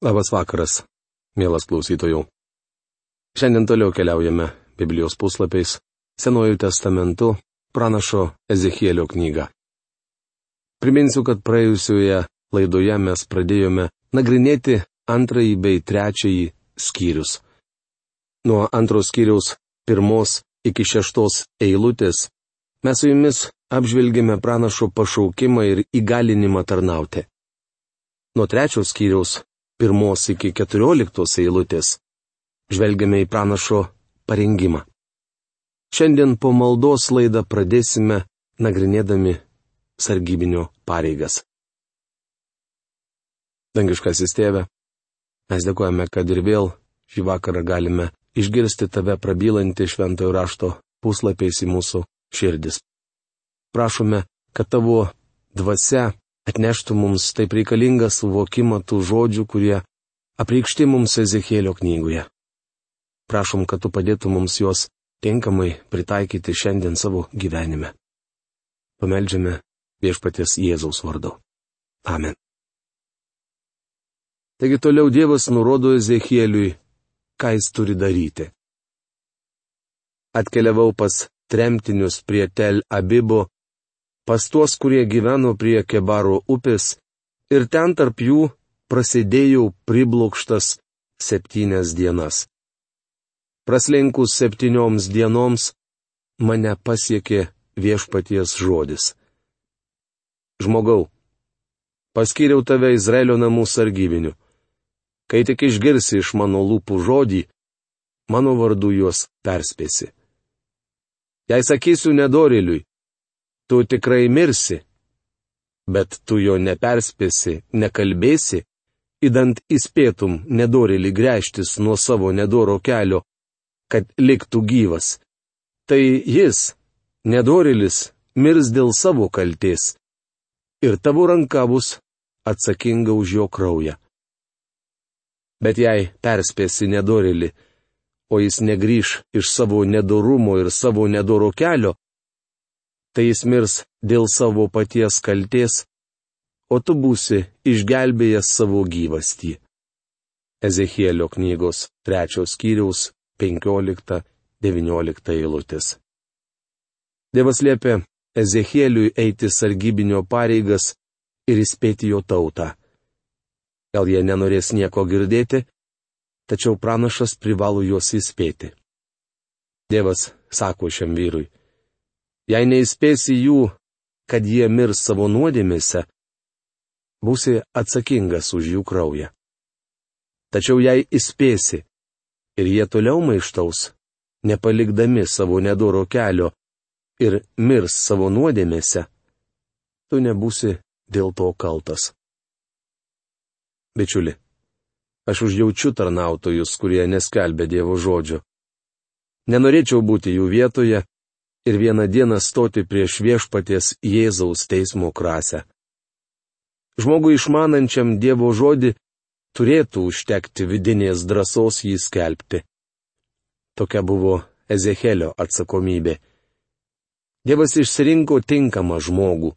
Labas vakaras, mielas klausytojų. Šiandien toliau keliaujame Biblijos puslapiais Senojų testamentu pranašo Ezechielio knygą. Priminsiu, kad praėjusioje laidoje mes pradėjome nagrinėti antrąjį bei trečiąjį skyrius. Nuo antros skyriaus pirmos iki šeštos eilutės mes su jumis apžvelgėme pranašo pašaukimą ir įgalinimą tarnauti. Nuo trečios skyriaus pirmos iki keturioliktos eilutės, žvelgiame į pranašo parengimą. Šiandien po maldos laidą pradėsime nagrinėdami sargybinio pareigas. Dangiškasis tėve, mes dėkojame, kad ir vėl šį vakarą galime išgirsti tave prabylantį šventojo rašto puslapiais į mūsų širdis. Prašome, kad tavo dvasia atneštų mums taip reikalingą suvokimą tų žodžių, kurie apreikšti mums Ezekėlio knygoje. Prašom, kad tu padėtų mums juos tinkamai pritaikyti šiandien savo gyvenime. Pameldžiame viešpaties Jėzaus vardu. Amen. Taigi toliau Dievas nurodo Ezekėliui, ką jis turi daryti. Atkeliavau pas tremtinius prie Tel Abibo pas tuos, kurie gyveno prie Kebaro upės, ir ten tarp jų prasidėjau priblokštas septynias dienas. Praslinkus septynioms dienoms mane pasiekė viešpaties žodis. Žmogau, paskiriau tave Izraelio namų sargybiniu. Kai tik išgirsi iš mano lūpų žodį, mano vardu juos perspėsi. Jei sakysiu nedoriliui, tu tikrai mirsi. Bet tu jo neperspėsi, nekalbėsi, įdant įspėtum nedorėlį grėžtis nuo savo nedoro kelio, kad liktų gyvas. Tai jis, nedorėlis, mirs dėl savo kalties. Ir tavo ranka bus atsakinga už jo kraują. Bet jei perspėsi nedorėlį, o jis negryž iš savo nedorumo ir savo nedoro kelio, tai jis mirs dėl savo paties kalties, o tu būsi išgelbėjęs savo gyvastį. Ezechielio knygos trečios skyriaus 15-19 eilutės. Dievas liepia Ezechieliui eiti sargybinio pareigas ir įspėti jo tautą. Gal jie nenorės nieko girdėti, tačiau pranašas privalo juos įspėti. Dievas sako šiam vyrui, Jei neįspėsi jų, kad jie mirs savo nuodėmėse, būsi atsakingas už jų kraują. Tačiau jei įspėsi ir jie toliau maištaus, nepalikdami savo nedoro kelio ir mirs savo nuodėmėse, tu nebūsi dėl to kaltas. Bičiuli, aš užjaučiu tarnautojus, kurie neskelbė Dievo žodžio. Nenorėčiau būti jų vietoje ir vieną dieną stoti prieš viešpaties Jėzaus teismo krasę. Žmogui išmanančiam Dievo žodį turėtų užtekti vidinės drąsos jį skelbti. Tokia buvo Ezechelio atsakomybė. Dievas išsirinko tinkamą žmogų.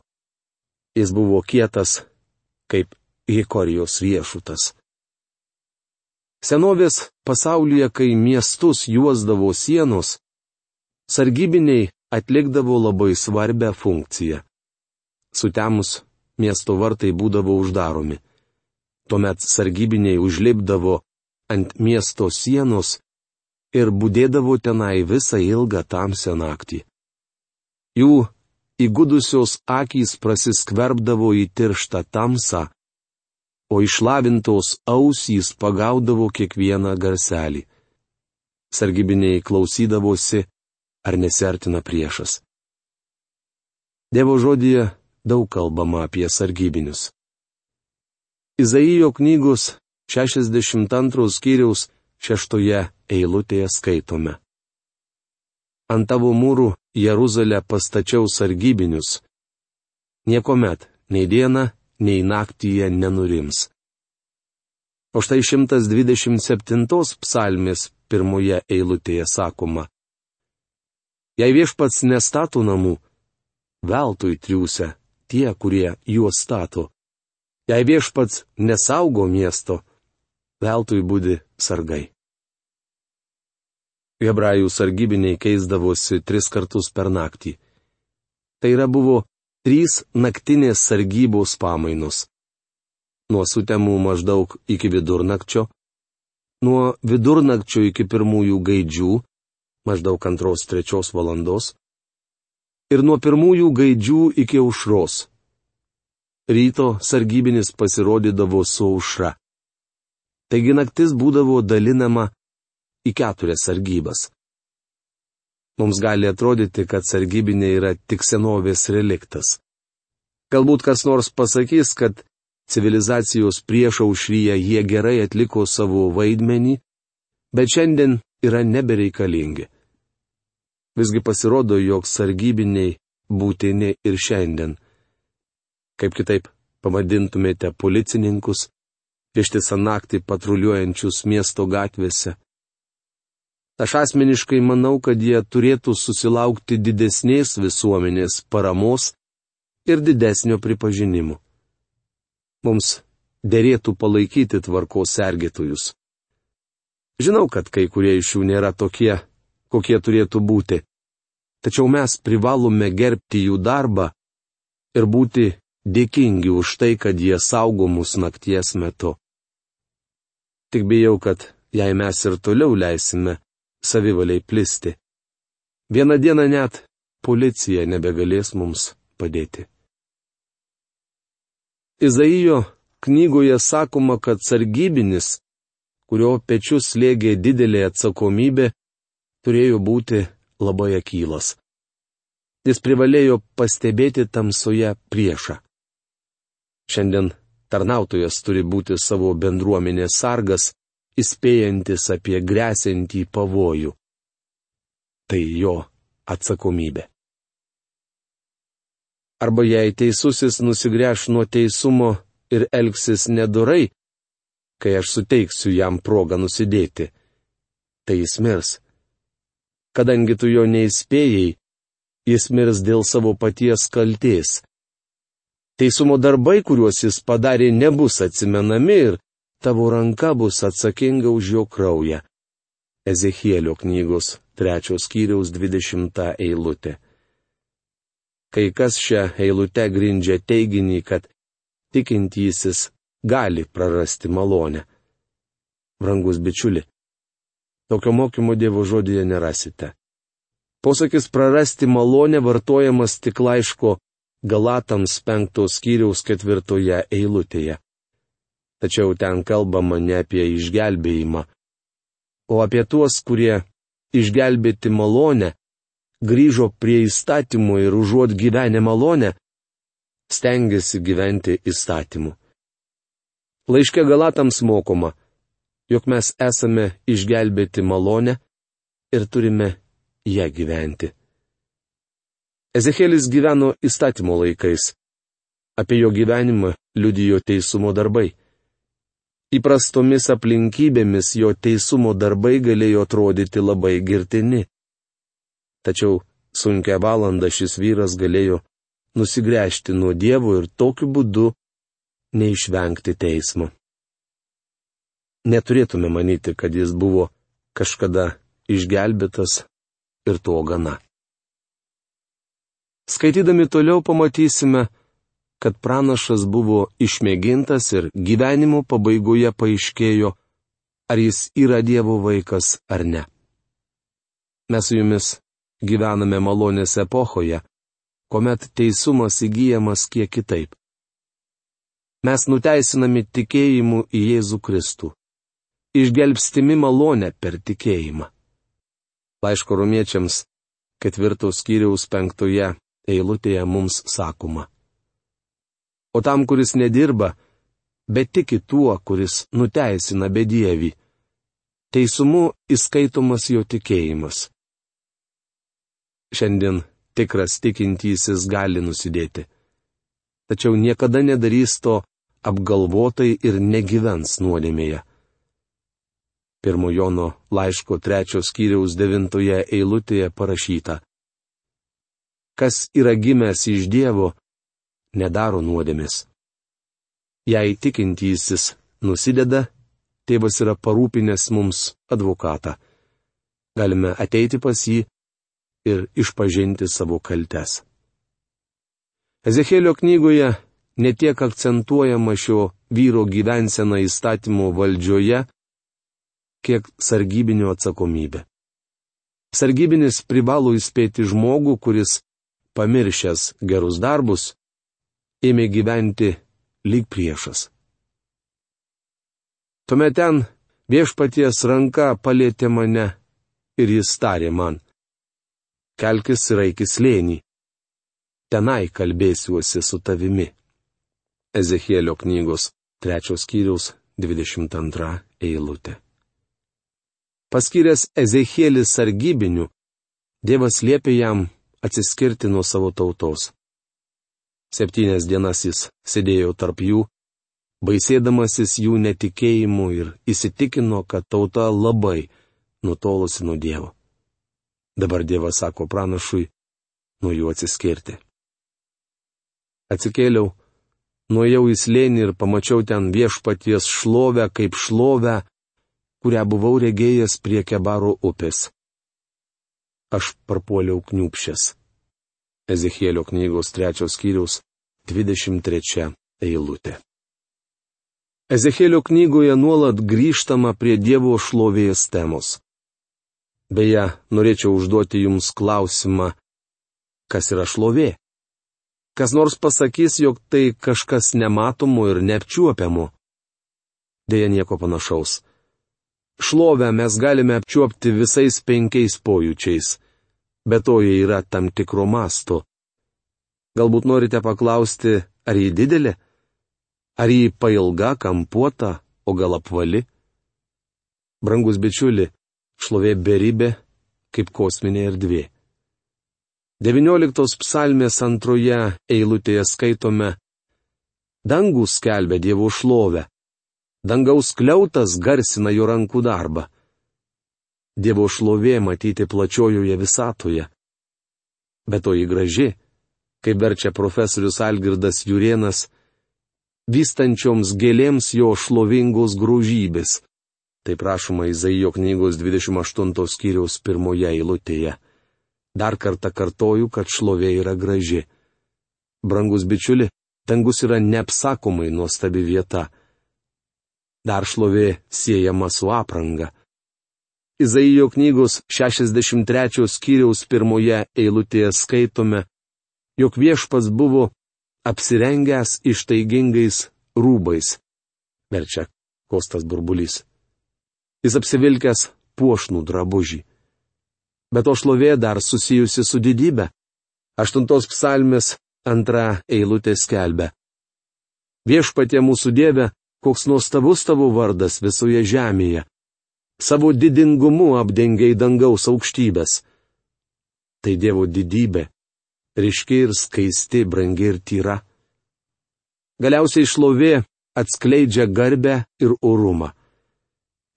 Jis buvo kietas, kaip Hikorijos riešutas. Senovės pasaulyje, kai miestus juosdavo sienos, sargybiniai atlikdavo labai svarbę funkciją. Sutemus miesto vartai būdavo uždaromi. Tuomet sargybiniai užlipdavo ant miesto sienos ir būdėdavo tenai visą ilgą tamsią naktį. Jų įgudusios akys prasiskverbdavo į tirštą tamsą, o išlavintos ausys pagaudavo kiekvieną garselį. Sargybiniai klausydavosi, ar nesertina priešas. Dievo žodėje daug kalbama apie sargybinius. Izaijo knygos 62 skyriaus šeštoje eilutėje skaitome. Ant tavo mūrų Jeruzalę pastačiau sargybinius. Niekuomet, nei dieną, nei naktyje nenurims. O štai 127 psalmės pirmoje eilutėje sakoma. Jei viešpats nestato namų, veltui triūsia tie, kurie juos stato. Jei viešpats nesaugo miesto, veltui būdi sargai. Hebrajų sargybiniai keisdavosi tris kartus per naktį. Tai yra buvo trys naktinės sargybos pamainos. Nuo sutemų maždaug iki vidurnakčio, nuo vidurnakčio iki pirmųjų gaidžių, maždaug antros trečios valandos, ir nuo pirmųjų gaidžių iki aušros. Ryto sargybinis pasirodydavo su aušra. Taigi naktis būdavo dalinama į keturias sargybas. Mums gali atrodyti, kad sargybinė yra tik senovės reliktas. Galbūt kas nors pasakys, kad civilizacijos priešaušryje jie gerai atliko savo vaidmenį, bet šiandien yra nebereikalingi. Visgi pasirodo, jog sargybiniai būtini ir šiandien. Kaip kitaip pavadintumėte policininkus, ištisą naktį patruliuojančius miesto gatvėse, Aš asmeniškai manau, kad jie turėtų susilaukti didesnės visuomenės paramos ir didesnio pripažinimo. Mums dėrėtų palaikyti tvarkos sergėtojus. Žinau, kad kai kurie iš jų nėra tokie, kokie turėtų būti, tačiau mes privalome gerbti jų darbą ir būti dėkingi už tai, kad jie saugo mus nakties metu. Tik bijau, kad jei mes ir toliau leisime savivaliai plisti. Vieną dieną net policija nebegalės mums padėti. Izaijo knygoje sakoma, kad sargybinis, kurio pečius lėgė didelė atsakomybė, turėjo būti labai akylas. Jis privalėjo pastebėti tamsoje priešą. Šiandien tarnautojas turi būti savo bendruomenės sargas įspėjantis apie grėsintį pavojų. Tai jo atsakomybė. Arba jei teisusis nusigręš nuo teisumo ir elgsis nedurai, kai aš suteiksiu jam progą nusidėti, tai jis mirs. Kadangi tu jo neįspėjai, jis mirs dėl savo paties kalties. Teisumo darbai, kuriuos jis padarė, nebus atsimenami ir tavo ranka bus atsakinga už jo kraują. Ezechielio knygos trečios skyriaus dvidešimta eilutė. Kai kas šią eilutę grindžia teiginį, kad tikintysis gali prarasti malonę. Brangus bičiuli, tokio mokymo Dievo žodėje nerasite. Posakis prarasti malonę vartojamas tik laiško Galatams penktos skyriaus ketvirtoje eilutėje tačiau ten kalbama ne apie išgelbėjimą, o apie tuos, kurie išgelbėti malonę, grįžo prie įstatymų ir užuot gyvenę malonę, stengiasi gyventi įstatymu. Laiškė Galatams mokoma, jog mes esame išgelbėti malonę ir turime ją gyventi. Ezekėlis gyveno įstatymo laikais. Apie jo gyvenimą liudijo teisumo darbai. Įprastomis aplinkybėmis jo teisumo darbai galėjo atrodyti labai girtini. Tačiau sunkia valanda šis vyras galėjo nusigręžti nuo Dievo ir tokiu būdu neišvengti teismo. Neturėtume manyti, kad jis buvo kažkada išgelbėtas ir to gana. Skaitydami toliau pamatysime, kad pranašas buvo išmėgintas ir gyvenimo pabaigoje paaiškėjo, ar jis yra Dievo vaikas ar ne. Mes su jumis gyvename malonės epochoje, kuomet teisumas įgyjamas kiek kitaip. Mes nuteisinami tikėjimu į Jėzų Kristų. Išgelbstimi malonę per tikėjimą. Laiško romiečiams ketvirtos skyriaus penktoje eilutėje mums sakoma o tam, kuris nedirba, bet tiki tuo, kuris nuteisina bedievį. Teisumu įskaitomas jo tikėjimas. Šiandien tikras tikintysis gali nusidėti. Tačiau niekada nedarys to apgalvotai ir negyvens nuodėmėje. Pirmojono laiško trečios skyriaus devintoje eilutėje parašyta. Kas yra gimęs iš Dievo, nedaro nuodėmis. Jei tikintysis nusideda, tėvas yra parūpinęs mums advokatą. Galime ateiti pas jį ir išpažinti savo kaltes. Ezekėlio knygoje netiek akcentuojama šio vyro gyvensena įstatymo valdžioje, kiek sargybinio atsakomybė. Sargybinis privalo įspėti žmogų, kuris, pamiršęs gerus darbus, ėmė gyventi lyg priešas. Tuomet ten viešpaties ranka palėtė mane ir jis tarė man. Kelkis ir eikis lėnį. Tenai kalbėsiuosi su tavimi. Ezekėlio knygos trečios skyriaus 22 eilutė. Paskyręs Ezekėlis sargybiniu, Dievas liepė jam atsiskirti nuo savo tautos. Septynias dienas jis sėdėjo tarp jų baisėdamasis jų netikėjimu ir įsitikino, kad tauta labai nutolusi nuo Dievo. Dabar Dievas sako pranašui, nuo jų atsiskirti. Atsikėliau, nuėjau į slėnį ir pamačiau ten viešpaties šlovę kaip šlovę, kurią buvau regėjęs prie Kebaro upės. Aš parpuoliau kniupšęs. Ezekėlio knygos trečios skyriaus 23 eilutė. Ezekėlio knygoje nuolat grįžtama prie Dievo šlovės temos. Beje, norėčiau užduoti Jums klausimą, kas yra šlovė? Kas nors pasakys, jog tai kažkas nematomo ir neapčiuopiamo? Deja, nieko panašaus. Šlovę mes galime apčiuopti visais penkiais pojūčiais, bet to jie yra tam tikro masto. Galbūt norite paklausti, ar ji didelė? Ar jį pailga, kampuota, o gal apvali? Brangus bičiuli, šlovė beribė, kaip kosminė erdvė. 19 psalmės antroje eilutėje skaitome Dangus skelbia Dievo šlovę. Dangaus kliautas garsina jo rankų darbą. Dievo šlovė matyti plačiojoje visatoje. Bet to jį graži, kaip verčia profesorius Algirdas Jurienas, vystančioms gėlėms jo šlovingos grožybės. Tai prašoma Izaijo knygos 28 skyriaus pirmoje eilutėje. Dar kartą kartoju, kad šlovė yra graži. Brangus bičiuli, dangus yra neapsakomai nuostabi vieta. Dar šlovė siejama su apranga. Izaijo knygos 63 skyriaus pirmoje eilutėje skaitome, jog viešpas buvo apsirengęs ištaigingais rūbais. Verčia Kostas Burbulys. Jis apsivilkęs puošnų drabužį. Bet o šlovė dar susijusi su didybė. Aštuntos psalmės antra eilutė skelbia. Viešpatie mūsų Dieve, koks nuostabus tavo vardas visoje žemėje. Savo didingumu apdengiai dangaus aukštybės. Tai Dievo didybė ryški ir skaisti, brangi ir tyra. Galiausiai šlovė atskleidžia garbę ir orumą.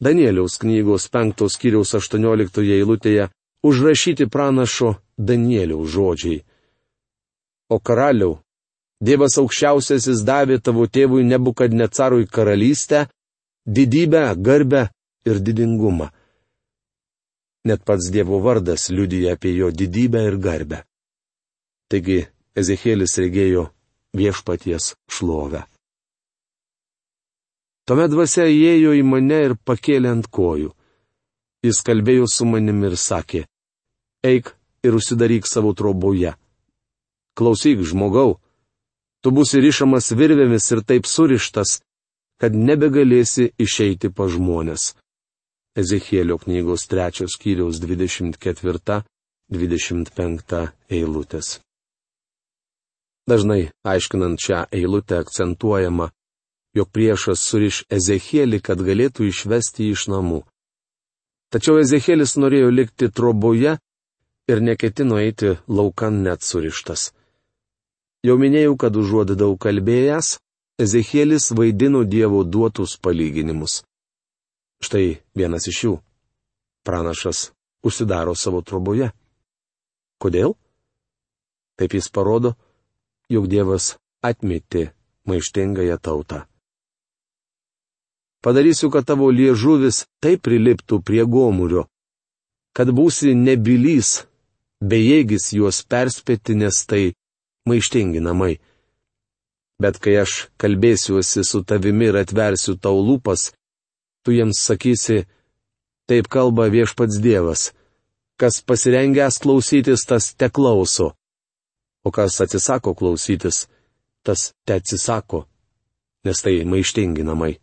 Danieliaus knygos 5 skyriaus 18 eilutėje užrašyti pranašo Danieliaus žodžiai. O karaliau, Dievas aukščiausiasis davė tavo tėvui nebukad necarui karalystę, didybę, garbę ir didingumą. Net pats Dievo vardas liudyja apie jo didybę ir garbę. Taigi Ezekėlis regėjo viešpaties šlovę. Tuomet dvasia įėjo į mane ir pakėlė ant kojų. Jis kalbėjo su manimi ir sakė, eik ir užsidaryk savo troboje. Klausyk, žmogau, tu būsi ryšamas virvėmis ir taip surištas, kad nebegalėsi išeiti pa žmonės. Ezekėlio knygos trečios skyriaus 24-25 eilutės. Dažnai, aiškinant šią eilutę, akcentuojama, jog priešas suriš Ezekėlį, kad galėtų išvesti iš namų. Tačiau Ezekėlis norėjo likti troboje ir neketino eiti laukan net surištas. Jau minėjau, kad užuot daug kalbėjęs, Ezekėlis vaidino Dievo duotus palyginimus. Štai vienas iš jų. Pranašas užsidaro savo troboje. Kodėl? Taip jis parodo, jog Dievas atmetė maištingąją tautą. Padarysiu, kad tavo liežuvis taip priliptų prie gomurio, kad būsi nebylys, bejėgis juos perspėti, nes tai maištingi namai. Bet kai aš kalbėsiuosi su tavimi ir atversiu tau lūpas, tu jiems sakysi, taip kalba viešpats Dievas. Kas pasirengęs klausytis, tas te klauso. O kas atsisako klausytis, tas te atsisako, nes tai maištingi namai.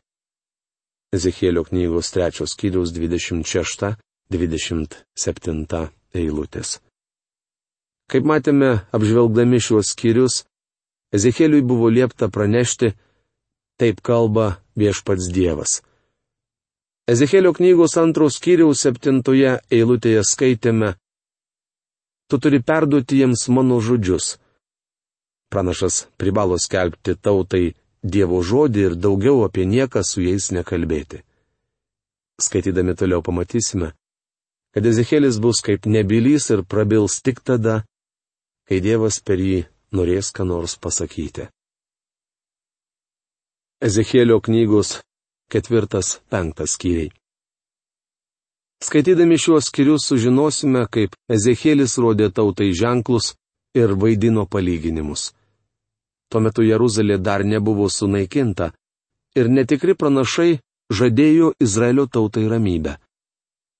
Ezekėlio knygos trečios skyriaus 26-27 eilutės. Kaip matėme, apžvelgdami šiuos skyrius, Ezekėliui buvo liepta pranešti, taip kalba viešpats Dievas. Ezekėlio knygos antros skyriaus septintoje eilutėje skaitėme, Tu turi perduoti jiems mano žodžius. Pranašas privalo skelbti tautai Dievo žodį ir daugiau apie nieką su jais nekalbėti. Skaitydami toliau pamatysime, kad Ezekėlis bus kaip nebylys ir prabils tik tada, kai Dievas per jį norės ką nors pasakyti. Ezekėlio knygos ketvirtas penktas skyriai. Skaitydami šiuos skyrius sužinosime, kaip Ezekėlis rodė tautai ženklus ir vaidino palyginimus. Tuo metu Jeruzalė dar nebuvo sunaikinta ir netikri pranašai žadėjo Izraelio tautai ramybę.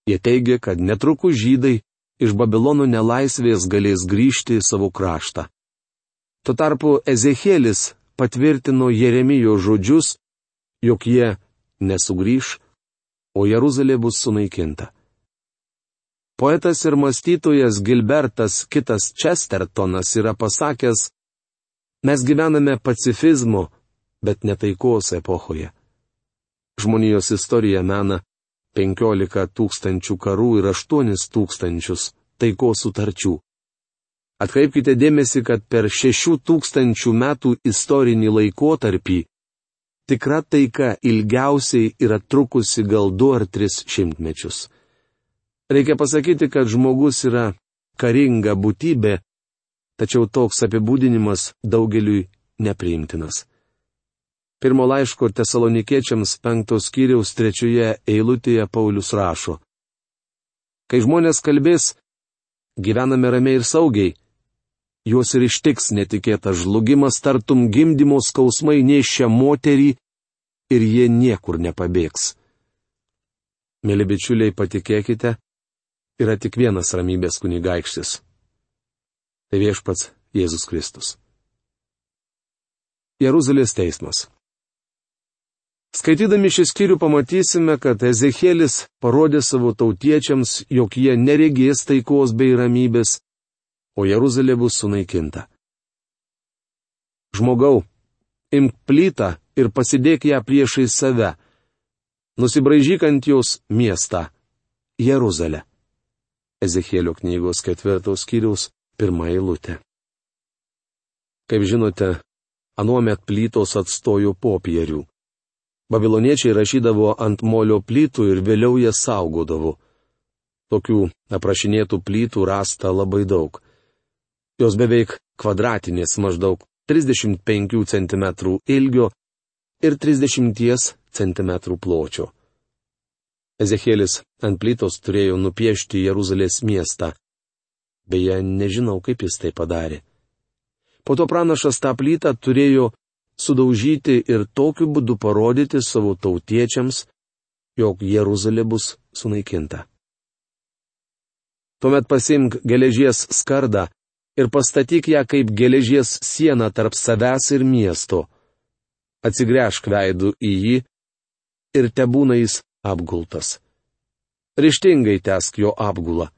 Jie teigia, kad netrukus žydai iš Babilono nelaisvės galės grįžti į savo kraštą. Tuo tarpu Ezekėlis patvirtino Jeremijo žodžius, jog jie nesugrįž, o Jeruzalė bus sunaikinta. Poetas ir mąstytojas Gilbertas kitas Chestertonas yra pasakęs, Mes gyvename pacifizmo, bet netaikos epochoje. Žmonijos istorija mena 15 tūkstančių karų ir 8 tūkstančius taikos sutarčių. Atkreipkite dėmesį, kad per 6 tūkstančių metų istorinį laikotarpį tikra taika ilgiausiai yra trukusi gal 2 ar 3 šimtmečius. Reikia pasakyti, kad žmogus yra karinga būtybė, tačiau toks apibūdinimas daugeliui nepriimtinas. Pirmo laiško tesalonikiečiams penktos kiriaus trečioje eilutėje Paulius rašo. Kai žmonės kalbės, gyvename ramiai ir saugiai. Juos ir ištiks netikėtas žlugimas, tartum gimdymo skausmai nešia moterį ir jie niekur nepabėgs. Mėly bičiuliai, patikėkite, yra tik vienas ramybės kunigaikštis tai viešpats Jėzus Kristus. Jeruzalės teismas. Skaitydami šį skyrių pamatysime, kad Ezekėlis parodė savo tautiečiams, jog jie neregės taikos bei ramybės, o Jeruzalė bus sunaikinta. Žmogau, imk plytą ir pasidėk ją priešai save. Nusibražyk ant jos miestą - Jeruzalę. Ezekėlio knygos ketvirtos skyriaus pirmą eilutę. Kaip žinote, anuomet plytos atstojo popierių. Babiloniečiai rašydavo ant molio plytų ir vėliau jas saugodavo. Tokių aprašinėtų plytų rasta labai daug. Jos beveik kvadratinės maždaug 35 cm ilgio ir 30 cm pločio. Ezekėlis ant plytos turėjo nupiešti Jeruzalės miestą. Beje, nežinau, kaip jis tai padarė. Po to pranašas tą plytą turėjo sudaužyti ir tokiu būdu parodyti savo tautiečiams, jog Jeruzalė bus sunaikinta. Tuomet pasimk geležies skardą ir pastatyk ją kaip geležies sieną tarp savęs ir miesto. Atsigręžk veidų į jį ir te būna jis apgultas. Ryštingai tesk jo apgulą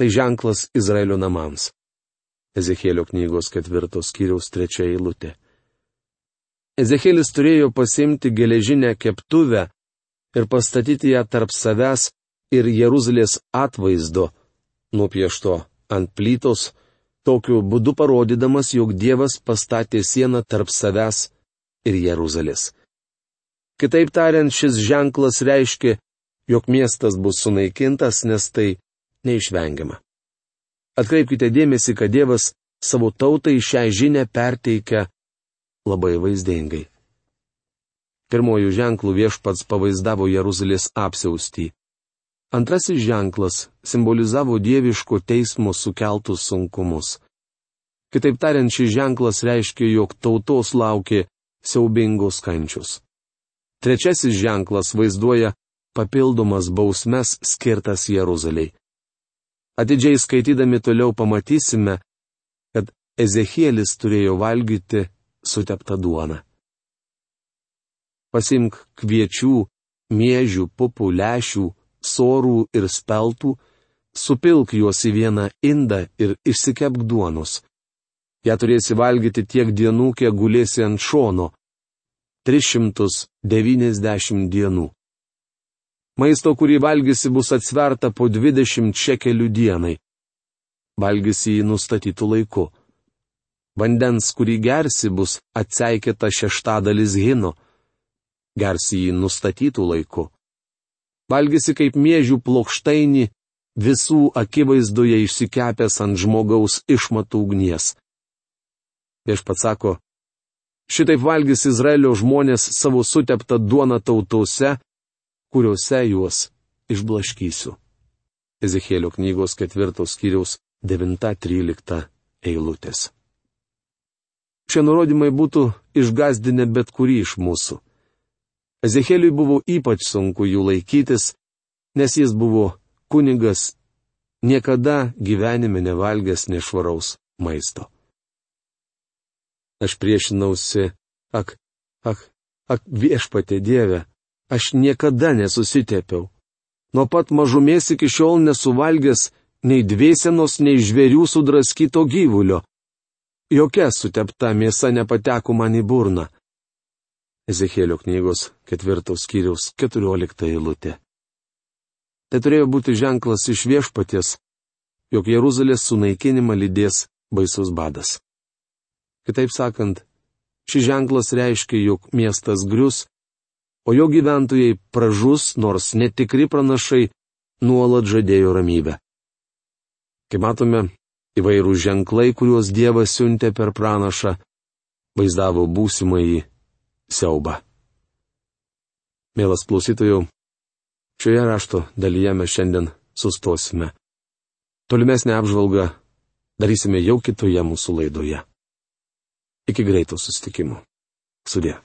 tai ženklas Izraelio namams. Ezekėlio knygos ketvirtos skyriaus trečia eilutė. Ezekėlis turėjo pasimti geležinę keptuvę ir pastatyti ją tarp savęs ir Jeruzalės atvaizdo, nupiešto ant plytos, tokiu būdu parodydamas, jog Dievas pastatė sieną tarp savęs ir Jeruzalės. Kitaip tariant, šis ženklas reiškia, jog miestas bus sunaikintas, nes tai neišvengiama. Atkreipkite dėmesį, kad Dievas savo tautai šią žinę perteikia labai vaizdingai. Pirmojų ženklų viešpats pavaizdavo Jeruzalės apsiaustį. Antrasis ženklas simbolizavo dieviško teismo sukeltus sunkumus. Kitaip tariant, šis ženklas reiškia, jog tautos laukė siaubingos kančius. Trečiasis ženklas vaizduoja papildomas bausmes skirtas Jeruzaliai. Atidžiai skaitydami toliau pamatysime, kad Ezekielis turėjo valgyti suteptą duoną. Pasimk kviečių, miežių, pupų, lešių, sorų ir speltų, supilk juos į vieną indą ir išsikepk duonos. Ja turėsi valgyti tiek dienų, kiek gulėsi ant šono - 390 dienų. Maisto, kurį valgysi, bus atsverta po 20 šekelių dienai. Valgysi jį nustatytų laiku. Vandens, kurį gersi, bus atseikėta šeštadalis hino. Gersi jį nustatytų laiku. Valgysi kaip mėžių plokštainį, visų akivaizdoje išsikepęs ant žmogaus išmatų ugnies. Vieš pats sako, šitaip valgys Izraelio žmonės savo suteptą duoną tautose, kuriuose juos išblaškysiu. Ezekėlio knygos ketvirtos skyriaus 9-13 eilutės. Šie nurodymai būtų išgazdinę bet kurį iš mūsų. Ezekėliui buvo ypač sunku jų laikytis, nes jis buvo kunigas, niekada gyvenime nevalgęs nešvaraus maisto. Aš priešinausi, ak, ak, ak viešpatė Dieve, aš niekada nesusitepiau. Nuo pat mažumės iki šiol nesuvalgęs nei dviesenos, nei žvėrių sudraskyto gyvulio. Jokia sutepta mėsa nepateko man į burną. Ezekėlio knygos ketvirtos skyriaus keturiolikta eilutė. Tai turėjo būti ženklas iš viešpaties, jog Jeruzalės sunaikinimą lydės baisus badas. Kitaip sakant, šis ženklas reiškia, jog miestas grius, o jo gyventojai pražus, nors netikri pranašai nuolat žadėjo ramybę. Kaip matome, įvairūs ženklai, kuriuos Dievas siuntė per pranašą, vaizdavo būsimąjį siaubą. Mielas klausytojų, šioje rašto dalyje mes šiandien sustosime. Tolimesnę apžvalgą darysime jau kitoje mūsų laidoje. Iki greito susitikimo. Sudė.